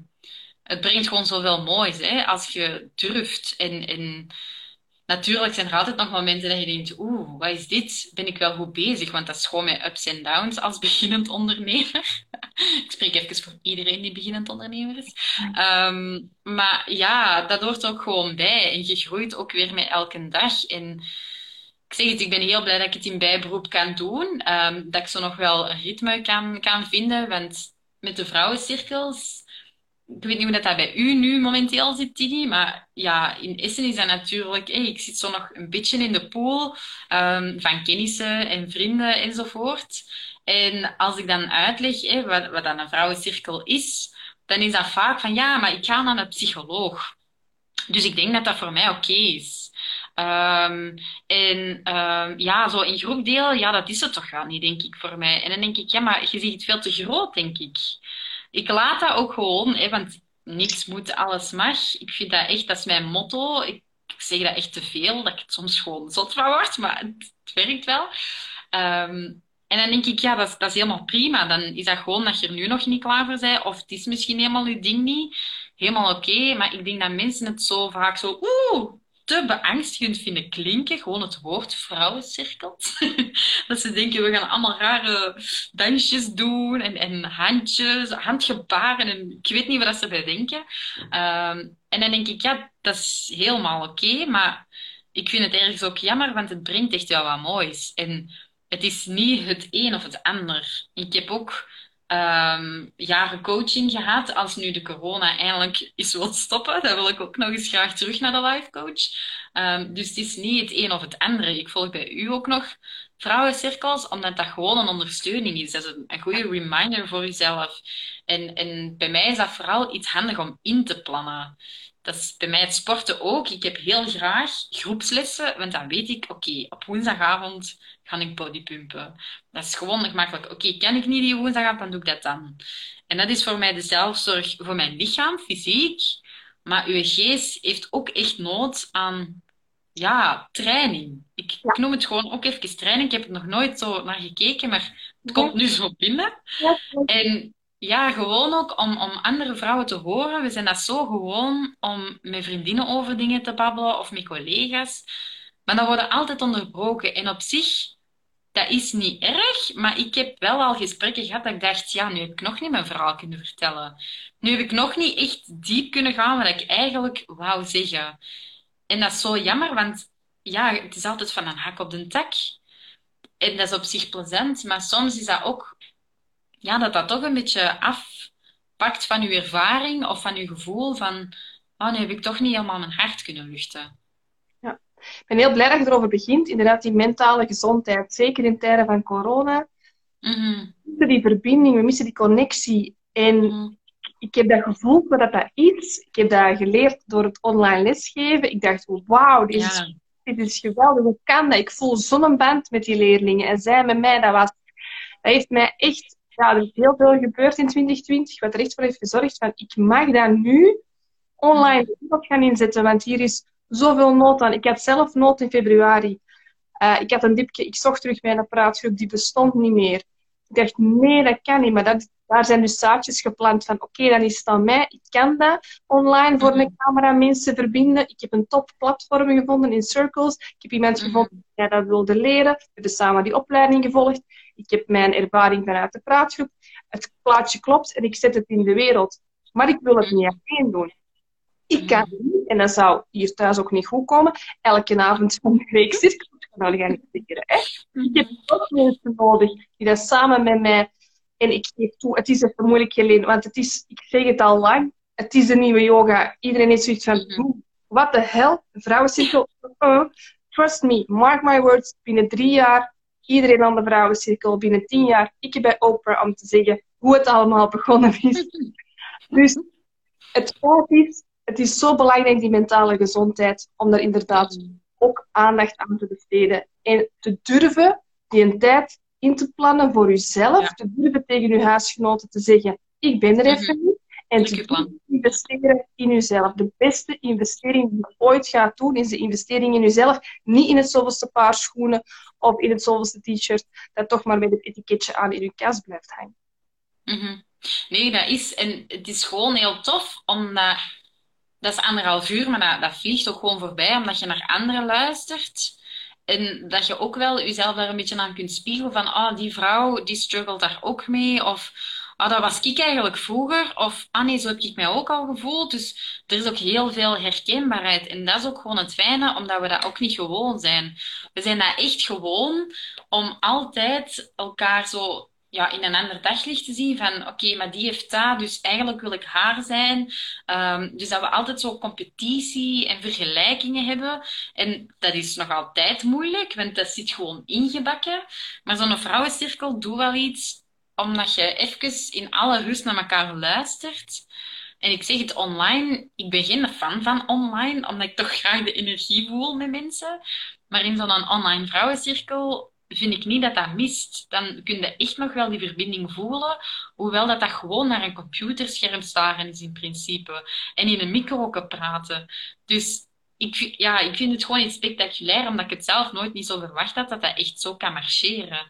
het brengt gewoon zoveel moois. Hè? Als je durft. En, en natuurlijk zijn er altijd nog momenten dat je denkt, oeh, wat is dit? Ben ik wel goed bezig? Want dat is gewoon met ups en downs als beginnend ondernemer. ik spreek even voor iedereen die beginnend ondernemer is. Ehm, maar ja, dat hoort ook gewoon bij. En je groeit ook weer met elke dag. En ik zeg het, ik ben heel blij dat ik het in bijberoep kan doen. Ehm, dat ik zo nog wel een ritme kan, kan vinden. Want met de vrouwencirkels, ik weet niet hoe dat, bij u nu momenteel zit, Tini, maar ja, in Essen is dat natuurlijk... Ik zit zo nog een beetje in de pool um, van kennissen en vrienden enzovoort. En als ik dan uitleg wat, wat dan een vrouwencirkel is, dan is dat vaak van ja, maar ik ga naar een psycholoog. Dus ik denk dat dat voor mij oké is. Um, en um, ja, zo in groepdeel, ja, dat is het toch wel niet, denk ik, voor mij. En dan denk ik, ja, maar je ziet het veel te groot, denk ik. Ik laat dat ook gewoon, want niks moet, alles mag. Ik vind dat echt, dat is mijn motto. Ik, zeg dat echt te veel, dat ik het soms gewoon zot van word, maar het, werkt wel. Um, en dan denk ik, ja, dat is helemaal prima. Dan is dat gewoon dat je er nu nog niet klaar voor bent, of het is misschien helemaal je ding niet. Helemaal oké, maar ik denk dat mensen het zo vaak zo, oeh, te beangstigend vinden klinken. Gewoon het woord vrouwencirkels. dat ze denken, we gaan allemaal rare dansjes doen en, en handjes, handgebaren en ik weet niet wat ze bij denken. Um, en dan denk ik, ja, dat is helemaal oké, maar ik vind het ergens ook jammer, want het brengt echt wel wat moois. En het is niet het een of het ander. Ik heb ook um, jaren coaching gehad. Als nu de corona eindelijk is wil stoppen, dan wil ik ook nog eens graag terug naar de life coach. Um, dus het is niet het een of het andere. Ik volg bij u ook nog vrouwencirkels, omdat dat gewoon een ondersteuning is. Dat is een, een goede reminder voor jezelf. En, en bij mij is dat vooral iets handig om in te plannen. Dat is bij mij het sporten ook. Ik heb heel graag groepslessen, want dan weet ik, oké, op woensdagavond ga ik bodypumpen. Dat is gewoon gemakkelijk. Oké, okay, kan ik niet die woensdag dan doe ik dat dan. En dat is voor mij de zelfzorg voor mijn lichaam, fysiek. Maar uw geest heeft ook echt nood aan ja, training. Ik, ik noem het gewoon ook even training. Ik heb er nog nooit zo naar gekeken, maar het komt nu zo binnen. En ja, gewoon ook om, om andere vrouwen te horen. We zijn dat zo gewoon om met vriendinnen over dingen te babbelen of met collega's. Maar dat worden altijd onderbroken. En op zich, dat is niet erg, maar ik heb wel al gesprekken gehad dat ik dacht, ja, nu heb ik nog niet mijn verhaal kunnen vertellen. Nu heb ik nog niet echt diep kunnen gaan wat ik eigenlijk wou zeggen. En dat is zo jammer, want ja, het is altijd van een hak op de tak. En dat is op zich plezant, maar soms is dat ook, ja, dat dat toch een beetje afpakt van uw ervaring of van uw gevoel van, oh, nu heb ik toch niet helemaal mijn hart kunnen luchten. Ik ben heel blij dat je erover begint. Inderdaad, die mentale gezondheid. Zeker in tijden van corona. Mm We missen die verbinding, we missen die connectie. En Mhm. ik heb dat gevoeld wat dat is. Ik heb dat geleerd door het online lesgeven. Ik dacht, wauw, dit, is- Ja. dit is geweldig. Hoe kan dat? Ik voel zo'n band met die leerlingen. En zij met mij, dat was... Dat heeft mij echt... Ja, er is heel veel gebeurd in 2020, wat er echt voor heeft gezorgd van, ik mag dat nu online op gaan inzetten, want hier is zoveel nood aan. Ik had zelf nood in februari. Eh, ik had een dipje, ik zocht terug mijn praatgroep, die bestond niet meer. Ik dacht, nee, dat kan niet. Maar dat, daar zijn dus zaadjes geplant van, oké, dan is het aan mij. Ik kan dat online voor een camera mensen verbinden. Ik heb een top platform gevonden in Circles. Ik heb iemand Mhm. gevonden die dat wilde leren. We hebben samen die opleiding gevolgd. Ik heb mijn ervaring vanuit de praatgroep. Het plaatje klopt en ik zet het in de wereld. Maar ik wil het niet alleen doen. Ik kan niet niet, en dat zou hier thuis ook niet goed komen, elke avond van de week cirkel nou, ga niet hè. Ik heb ook mensen nodig die dat samen met mij... En ik geef toe, het is even moeilijk geleden, want het is, ik zeg het al lang, het is de nieuwe yoga. Iedereen is zoiets van, wat de hel? Vrouwencirkel? Uh, trust me, mark my words, binnen drie jaar, iedereen aan de vrouwencirkel, binnen tien jaar, ik bij Oprah om te zeggen hoe het allemaal begonnen is. dus het feit is, het is zo belangrijk, die mentale gezondheid, om daar inderdaad ook aandacht aan te besteden. En te durven die een tijd in te plannen voor uzelf. Ja. Te durven tegen uw huisgenoten te zeggen, ik ben er even niet. En te je investeren in uzelf. De beste investering die je ooit gaat doen, is de investering in uzelf. Niet in het zoveelste paar schoenen of in het zoveelste t-shirt dat toch maar met het etiketje aan in uw kast blijft hangen. Mhm. Nee, dat is, en het is gewoon heel tof, omdat dat is anderhalf uur, maar dat, dat vliegt ook gewoon voorbij, omdat je naar anderen luistert. En dat je ook wel jezelf daar een beetje aan kunt spiegelen van, ah, die vrouw, die struggelt daar ook mee. Of, ah, dat was ik eigenlijk vroeger. Of, ah nee, zo heb ik mij ook al gevoeld. Dus er is ook heel veel herkenbaarheid. En dat is ook gewoon het fijne, omdat we dat ook niet gewoon zijn. We zijn dat echt gewoon om altijd elkaar zo ja, in een ander daglicht te zien van oké, maar die heeft dat, dus eigenlijk wil ik haar zijn. Ehm, dus dat we altijd zo competitie en vergelijkingen hebben. En dat is nog altijd moeilijk, want dat zit gewoon ingebakken. Maar zo'n vrouwencirkel doet wel iets omdat je even in alle rust naar elkaar luistert. En ik zeg het online, ik ben geen fan van online, omdat ik toch graag de energie voel met mensen. Maar in zo'n online vrouwencirkel vind ik niet dat dat mist. Dan kun je echt nog wel die verbinding voelen, hoewel dat dat gewoon naar een computerscherm staren is in principe. En in een micro praten. Dus ik, ja, ik vind het gewoon iets spectaculair, omdat ik het zelf nooit niet zo verwacht had dat dat echt zo kan marcheren.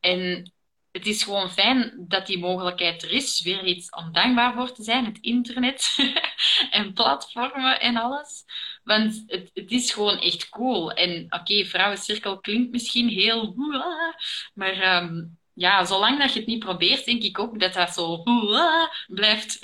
En het is gewoon fijn dat die mogelijkheid er is. Weer iets om dankbaar voor te zijn, het internet en platformen en alles. Want het, het is gewoon echt cool. En oké, vrouwencirkel klinkt misschien heel... hoera, Maar ehm, ja, zolang dat je het niet probeert, denk ik ook dat dat zo hoera blijft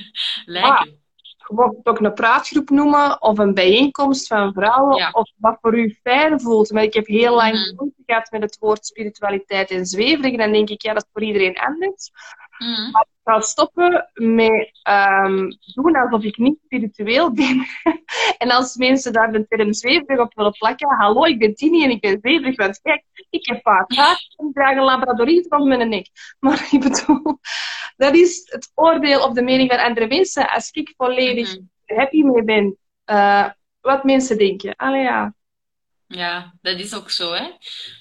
lijken. Je mocht het ook een praatgroep noemen of een bijeenkomst van vrouwen Ja. of wat voor u fijn voelt. Maar ik heb heel lang Mhm. moeite gehad met het woord spiritualiteit en zweverig. En dan denk ik, ja, dat is voor iedereen anders. Mhm. Ik ga stoppen met ehm, doen alsof ik niet spiritueel ben. en als mensen daar de term zweverig op willen plakken, hallo, ik ben Tini en ik ben zweverig. Want kijk, ik heb vaak haar en ik draag een labradorite om mijn nek. Maar ik bedoel, dat is het oordeel op de mening van andere mensen. Als ik volledig Mhm. happy mee ben, eh, wat mensen denken. Ja. Ja, dat is ook zo, hè.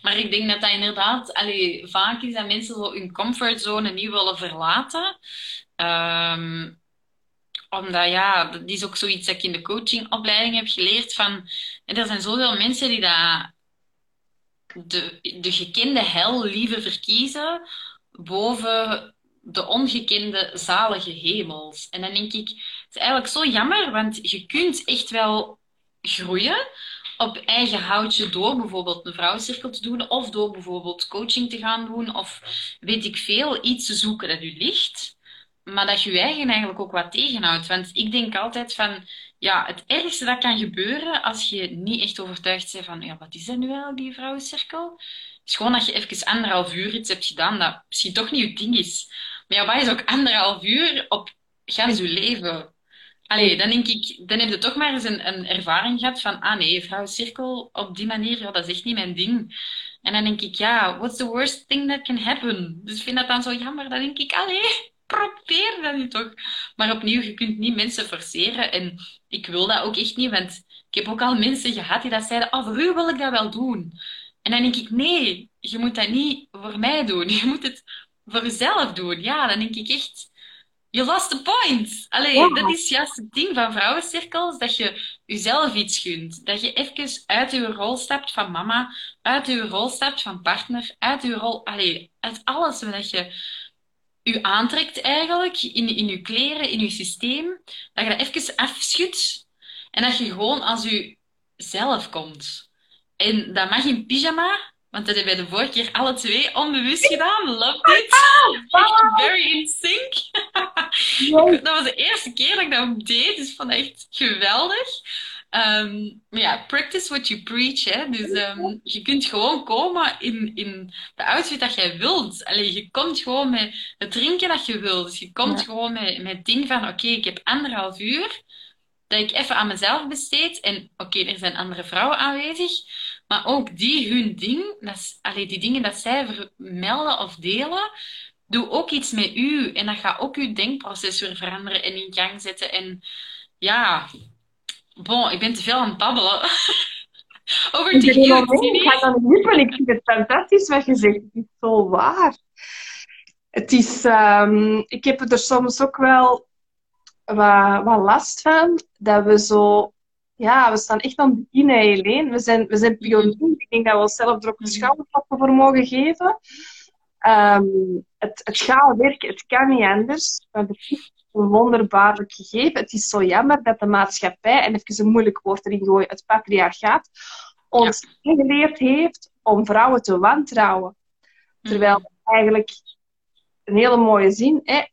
Maar ik denk dat dat inderdaad, allee, vaak is dat mensen zo hun comfortzone niet willen verlaten. Ehm, omdat, ja, dat is ook zoiets dat ik in de coachingopleiding heb geleerd van, er zijn zoveel mensen die dat, de, de gekende hel liever verkiezen boven de ongekende zalige hemels. En dan denk ik, het is eigenlijk zo jammer, want je kunt echt wel groeien op eigen houtje door bijvoorbeeld een vrouwencirkel te doen of door bijvoorbeeld coaching te gaan doen of weet ik veel, iets te zoeken dat u ligt, maar dat je je eigen eigenlijk ook wat tegenhoudt. Want ik denk altijd van, ja, het ergste dat kan gebeuren als je niet echt overtuigd bent van, ja, wat is dat nu eigenlijk, die vrouwencirkel? is gewoon dat je even anderhalf uur iets hebt gedaan dat misschien toch niet je ding is. Maar ja, wat is ook anderhalf uur op gans je leven? Allee, dan denk ik, dan heb je toch maar eens een, een ervaring gehad van, ah nee, vrouwencirkel op die manier, ja, dat is echt niet mijn ding. En dan denk ik, ja, what's the worst thing that can happen? Dus ik vind dat dan zo jammer. Dan denk ik, allee, probeer dat nu toch. Maar opnieuw, je kunt niet mensen forceren. En ik wil dat ook echt niet, want ik heb ook al mensen gehad die dat zeiden, oh, voor u wil ik dat wel doen. En dan denk ik, nee, je moet dat niet voor mij doen. Je moet het voor jezelf doen. Ja, dan denk ik echt, you lost the point. Allee, Ja. dat is juist het ding van vrouwencirkels, dat je jezelf iets gunt. Dat je even uit je rol stapt van mama, uit je rol stapt van partner, uit je rol, allee, uit alles wat je je aantrekt eigenlijk, in, in je kleren, in je systeem, dat je dat even afschudt en dat je gewoon als je zelf komt. En dat mag in pyjama, Want dat hebben wij de vorige keer alle twee onbewust gedaan. Love it. Very in sync. dat was de eerste keer dat ik dat deed. Dus vond echt geweldig. Ehm, maar ja, practice what you preach. Hè. Dus ehm, je kunt gewoon komen in, in de outfit dat jij wilt. Allee, je komt gewoon met het drinken dat je wilt. Dus je komt gewoon met, met het ding van, oké, ik heb anderhalf uur dat ik even aan mezelf besteed. En oké, er zijn andere vrouwen aanwezig. Maar ook die hun ding, dat allee, die dingen dat zij vermelden of delen, doe ook iets met u. En dat gaat ook uw denkproces weer veranderen en in gang zetten. En ja, bon, ik ben te veel aan het babbelen. Over de Ik ga dan niet, ik vind het fantastisch wat je zegt. Het is zo waar. Het is, um, ik heb er soms ook wel wat, wat last van, dat we zo ja, we staan echt aan het begin, Helene. We zijn, we zijn pioniers. Ik denk dat we onszelf er ook een schouderklappen voor mogen geven. Um, het, het gaat werken, het kan niet anders. Maar het is een wonderbaarlijk gegeven. Het is zo jammer dat de maatschappij, en even een moeilijk woord erin gooien, het patriarchaat, ons ja. geleerd heeft om vrouwen te wantrouwen. Terwijl mm. eigenlijk een hele mooie zin, hè,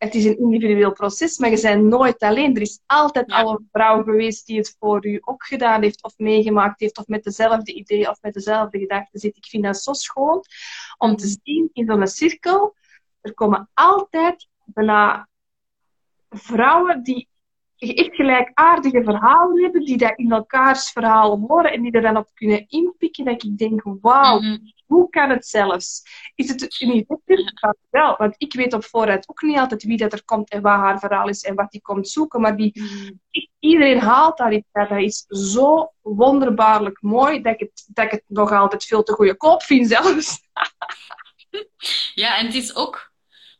het is een individueel proces, maar je bent nooit alleen. Er is altijd al een vrouw geweest die het voor u ook gedaan heeft, of meegemaakt heeft, of met dezelfde idee of met dezelfde gedachten zit. Ik vind dat zo schoon om te zien in zo'n cirkel. Er komen altijd bijna vrouwen die echt gelijkaardige verhalen hebben, die dat in elkaars verhalen horen en die er dan op kunnen inpikken. Dat ik denk, wauw, mhm. Hoe kan het zelfs? Is het niet effectief? Wel, want ik weet op vooruit ook niet altijd wie dat er komt en wat haar verhaal is en wat die komt zoeken. Maar die, mhm. iedereen haalt daar iets uit. Dat is zo wonderbaarlijk mooi dat ik, het, dat ik het nog altijd veel te goede koop vind zelfs. ja, en het is ook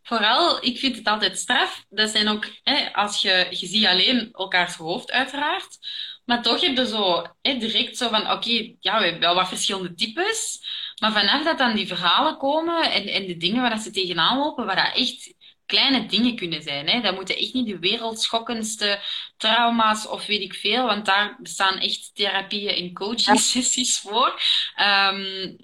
Vooral, ik vind het altijd straf. Dat zijn ook, hè, als je, je ziet alleen elkaars hoofd uiteraard. Maar toch heb je zo hè, direct zo van, oké, ja, we hebben wel wat verschillende types. Maar vanaf dat dan die verhalen komen en, en de dingen waar dat ze tegenaan lopen, waar dat echt kleine dingen kunnen zijn. Hè. Dat moeten echt niet de wereldschokkendste trauma's of weet ik veel, want daar bestaan echt therapieën en coaching sessies voor. Um,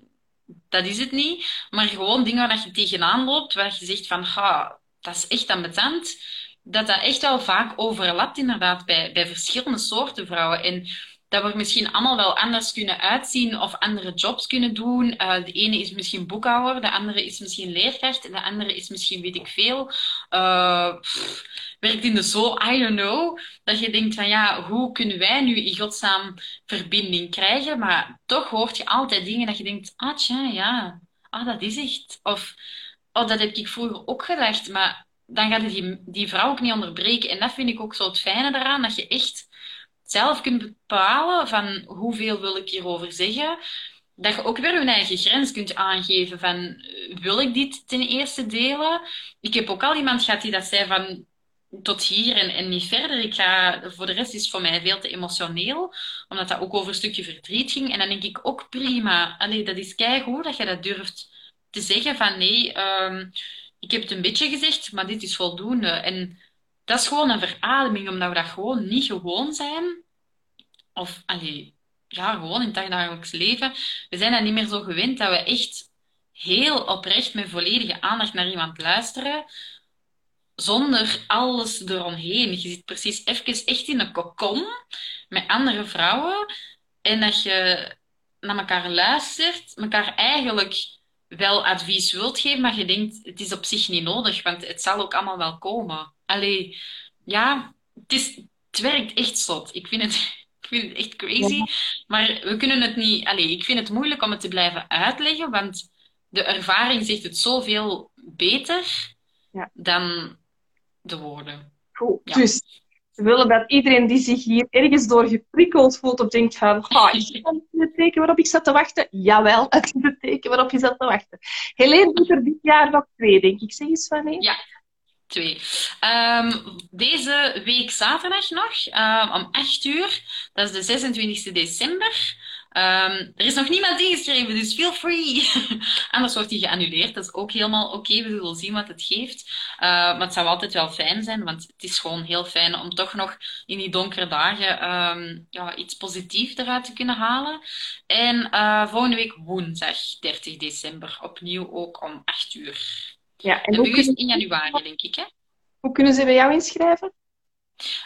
dat is het niet. Maar gewoon dingen waar je tegenaan loopt, waar je zegt van, ha, dat is echt ambetant. Dat dat echt wel vaak overlapt inderdaad bij, bij verschillende soorten vrouwen. En dat we misschien allemaal wel anders kunnen uitzien of andere jobs kunnen doen. Uh, de ene is misschien boekhouder, de andere is misschien leerkracht, de andere is misschien weet ik veel. Uh, werkt in de zo, I don't know. Dat je denkt van ja, hoe kunnen wij nu in godsnaam verbinding krijgen? Maar toch hoort je altijd dingen dat je denkt, ah tja, ja, ah dat is echt. Of, oh dat heb ik vroeger ook gedacht, maar dan gaat die, die vrouw ook niet onderbreken. En dat vind ik ook zo het fijne eraan, dat je echt zelf kunt bepalen van hoeveel wil ik hierover zeggen. Dat je ook weer je eigen grens kunt aangeven van wil ik dit ten eerste delen? Ik heb ook al iemand gehad die dat zei van tot hier en, niet verder. Ik ga, voor de rest is het voor mij veel te emotioneel, omdat dat ook over een stukje verdriet ging. En dan denk ik ook prima. Allee, dat is keigoed dat je dat durft te zeggen van nee, um, ik heb het een beetje gezegd, maar dit is voldoende. En dat is gewoon een verademing, omdat we dat gewoon niet gewoon zijn. Of, allee, ja, gewoon in het dagelijks leven. We zijn dat niet meer zo gewend dat we echt heel oprecht met volledige aandacht naar iemand luisteren. Zonder alles eromheen. Je zit precies even echt in een kokon met andere vrouwen. En dat je naar elkaar luistert, elkaar eigenlijk wel advies wilt geven, maar je denkt, het is op zich niet nodig, want het zal ook allemaal wel komen. Allee, ja, het, is, het werkt echt zot. Ik vind het, ik vind het echt crazy. Maar we kunnen het niet... Allee, ik vind het moeilijk om het te blijven uitleggen, want de ervaring zegt het zoveel beter ja. dan de woorden. Goed, dus we willen dat iedereen die zich hier ergens door geprikkeld voelt of denkt van, ha, is dit het teken waarop ik zat te wachten? Jawel, het is het teken waarop je zat te wachten. Helene doet er dit jaar nog twee, denk ik. Zeg eens wanneer? Ja, twee. Um, deze week zaterdag nog, um, om 8 uur, dat is de 26 december. Ehm, er is nog niemand ingeschreven, dus feel free. Anders wordt die geannuleerd. Dat is ook helemaal oké. We zullen zien wat het geeft. Maar het zou altijd wel fijn zijn, want het is gewoon heel fijn om toch nog in die donkere dagen ja, iets positiefs eruit te kunnen halen. En uh, volgende week woensdag, 30 december, opnieuw ook om 8 uur. Ja, en, en is in januari, denk ik, hè? Hoe kunnen ze bij jou inschrijven?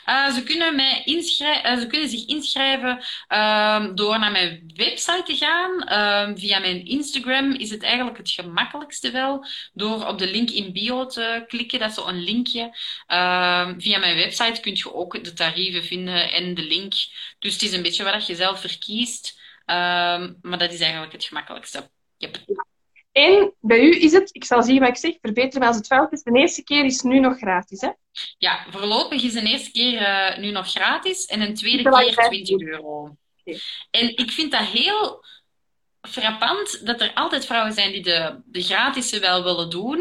Uh, ze, kunnen mij inschrijven, uh, ze kunnen zich inschrijven uh, door naar mijn website te gaan. Ehm, via mijn Instagram is het eigenlijk het gemakkelijkste wel. Door op de link in bio te klikken, dat is zo'n linkje. Ehm, via mijn website kun je ook de tarieven vinden en de link. Dus het is een beetje wat je zelf verkiest. maar dat is eigenlijk het gemakkelijkste. Yep. En bij u is het, ik zal zien wat ik zeg, verbeter me als het fout is. De eerste keer is nu nog gratis, hè? Ja, voorlopig is de eerste keer uh, nu nog gratis en een tweede keer 20 euro. Okay. En ik vind dat heel frappant dat er altijd vrouwen zijn die de, de gratis wel willen doen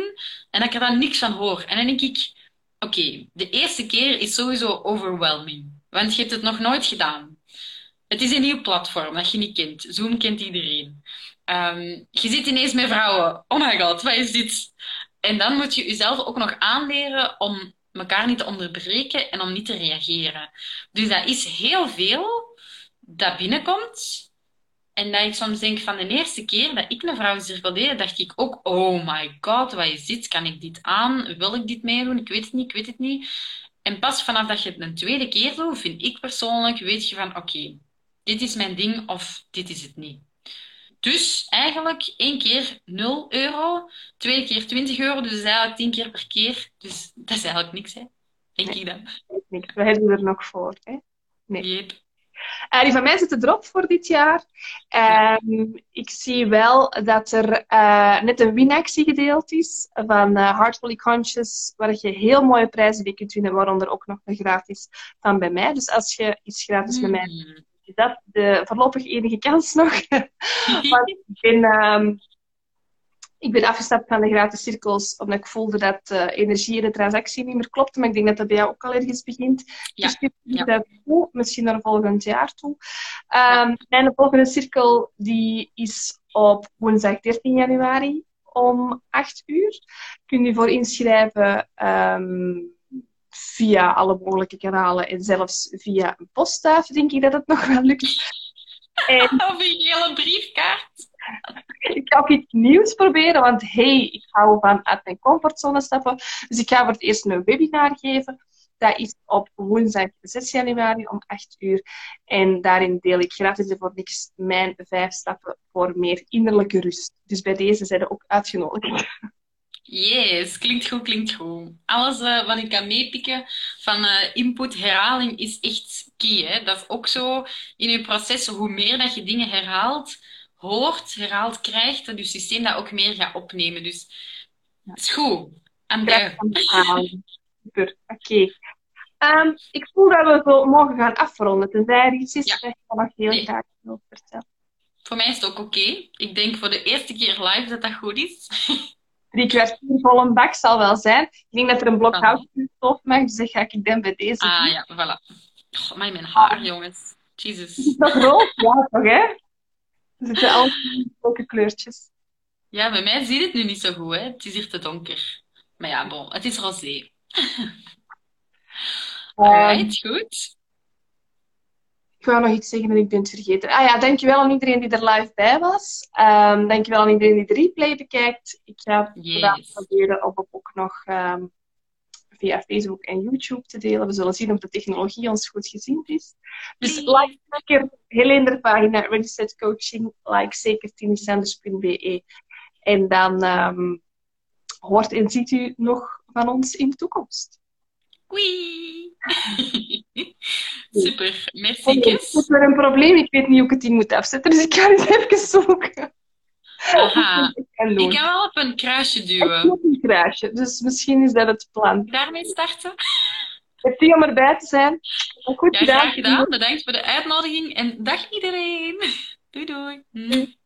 en dat ik er dan niks van hoor. En dan denk ik, oké, okay, de eerste keer is sowieso overwhelming, want je hebt het nog nooit gedaan. Het is een nieuw platform dat je niet kent. Zoom kent iedereen. Um, je zit ineens met vrouwen. Oh my god, wat is dit? En dan moet je jezelf ook nog aanleren om elkaar niet te onderbreken en om niet te reageren. Dus dat is heel veel dat binnenkomt. En dat ik soms denk van de eerste keer dat ik een vrouwencirkel deed, dacht ik ook, oh my god, wat is dit? Kan ik dit aan? Wil ik dit meedoen? Ik weet het niet, ik weet het niet. En pas vanaf dat je het een tweede keer doet, vind ik persoonlijk, weet je van, oké, dit is mijn ding of dit is het niet. Dus eigenlijk één keer 0 euro, twee keer 20 euro, dus eigenlijk 10 keer per keer. Dus dat is eigenlijk niks, hè? Denk nee, ik dan. Niks. We hebben er nog voor, hè? Nee. Yep. Uh, die van mij zit erop voor dit jaar. Uh, ik zie wel dat er uh, net een winactie gedeeld is van uh, Heartfully Conscious, waar je heel mooie prijzen die kunt winnen, waaronder ook nog een gratis van bij mij. Dus als je iets gratis mm. bij mij Hmm is dat de voorlopig enige kans nog. Ik ben, um, ik ben afgestapt van de gratis cirkels, omdat ik voelde dat uh, energie in de transactie niet meer klopte. Maar ik denk dat dat bij jou ook al ergens begint. Ja. Dus ik ja. dat toe, misschien naar volgend jaar toe. Um, en de volgende cirkel die is op woensdag 13 januari om 8 uur. Kun je voor inschrijven. Um, via alle mogelijke kanalen en zelfs via een postduif, denk ik dat het nog wel lukt. En... Of een hele briefkaart. ik ga ook iets nieuws proberen, want hey, ik hou van uit mijn comfortzone stappen. Dus ik ga voor het eerst een webinar geven. Dat is op woensdag 6 januari om 8 uur. En daarin deel ik gratis en voor niks mijn vijf stappen voor meer innerlijke rust. Dus bij deze zijn er ook uitgenodigd. Yes, klinkt goed, klinkt goed. Alles uh, wat ik kan meepikken van uh, input, herhaling is echt key. Hè? Dat is ook zo in je proces. Hoe meer dat je dingen herhaalt, hoort, herhaald krijgt, dat je systeem dat ook meer gaat opnemen. Dus ja. is goed. Aan de... Super, oké. Okay. Um, ik voel dat we zo mogen gaan afronden. Tenzij er iets is ja. dat je nog heel nee. graag wil vertellen. Voor mij is het ook oké. Okay. Ik denk voor de eerste keer live dat dat goed is. drie kwartier vol een bak zal wel zijn. Ik denk dat er een blok hout stof mag, dus dat ga ik dan bij deze Ah doen. ja, voilà. Oh, maar mijn haar, ah. jongens. Jesus. Is dat rood? Ja, toch hè? Er zitten al welke kleurtjes. Ja, bij mij zie je het nu niet zo goed, hè. Het is hier te donker. Maar ja, bon, het is rosé. Alright, um, goed. Ik wou nog iets zeggen en ik ben het vergeten. Ah ja, dankjewel aan iedereen die er live bij was. Um, dankjewel aan iedereen die de replay bekijkt. Ik ga yes. proberen om ook nog um, via Facebook en YouTube te delen. We zullen zien of de technologie ons goed gezien is. Dus like zeker Helene pagina Ready Coaching. Like zeker tinisanders.be. En dan um, hoort en ziet u nog van ons in de toekomst. Wee! Super, merci. Ik heb weer een probleem, ik weet niet hoe ik het in moet afzetten, dus ik ga eens even zoeken. Aha. ik, kan wel op een kruisje duwen. Ik een kruisje, dus misschien is dat het plan. Daarmee starten? Het om erbij te zijn. Goed ja, gedaan. graag gedaan. Bedankt voor de uitnodiging en dag iedereen. Doei doei.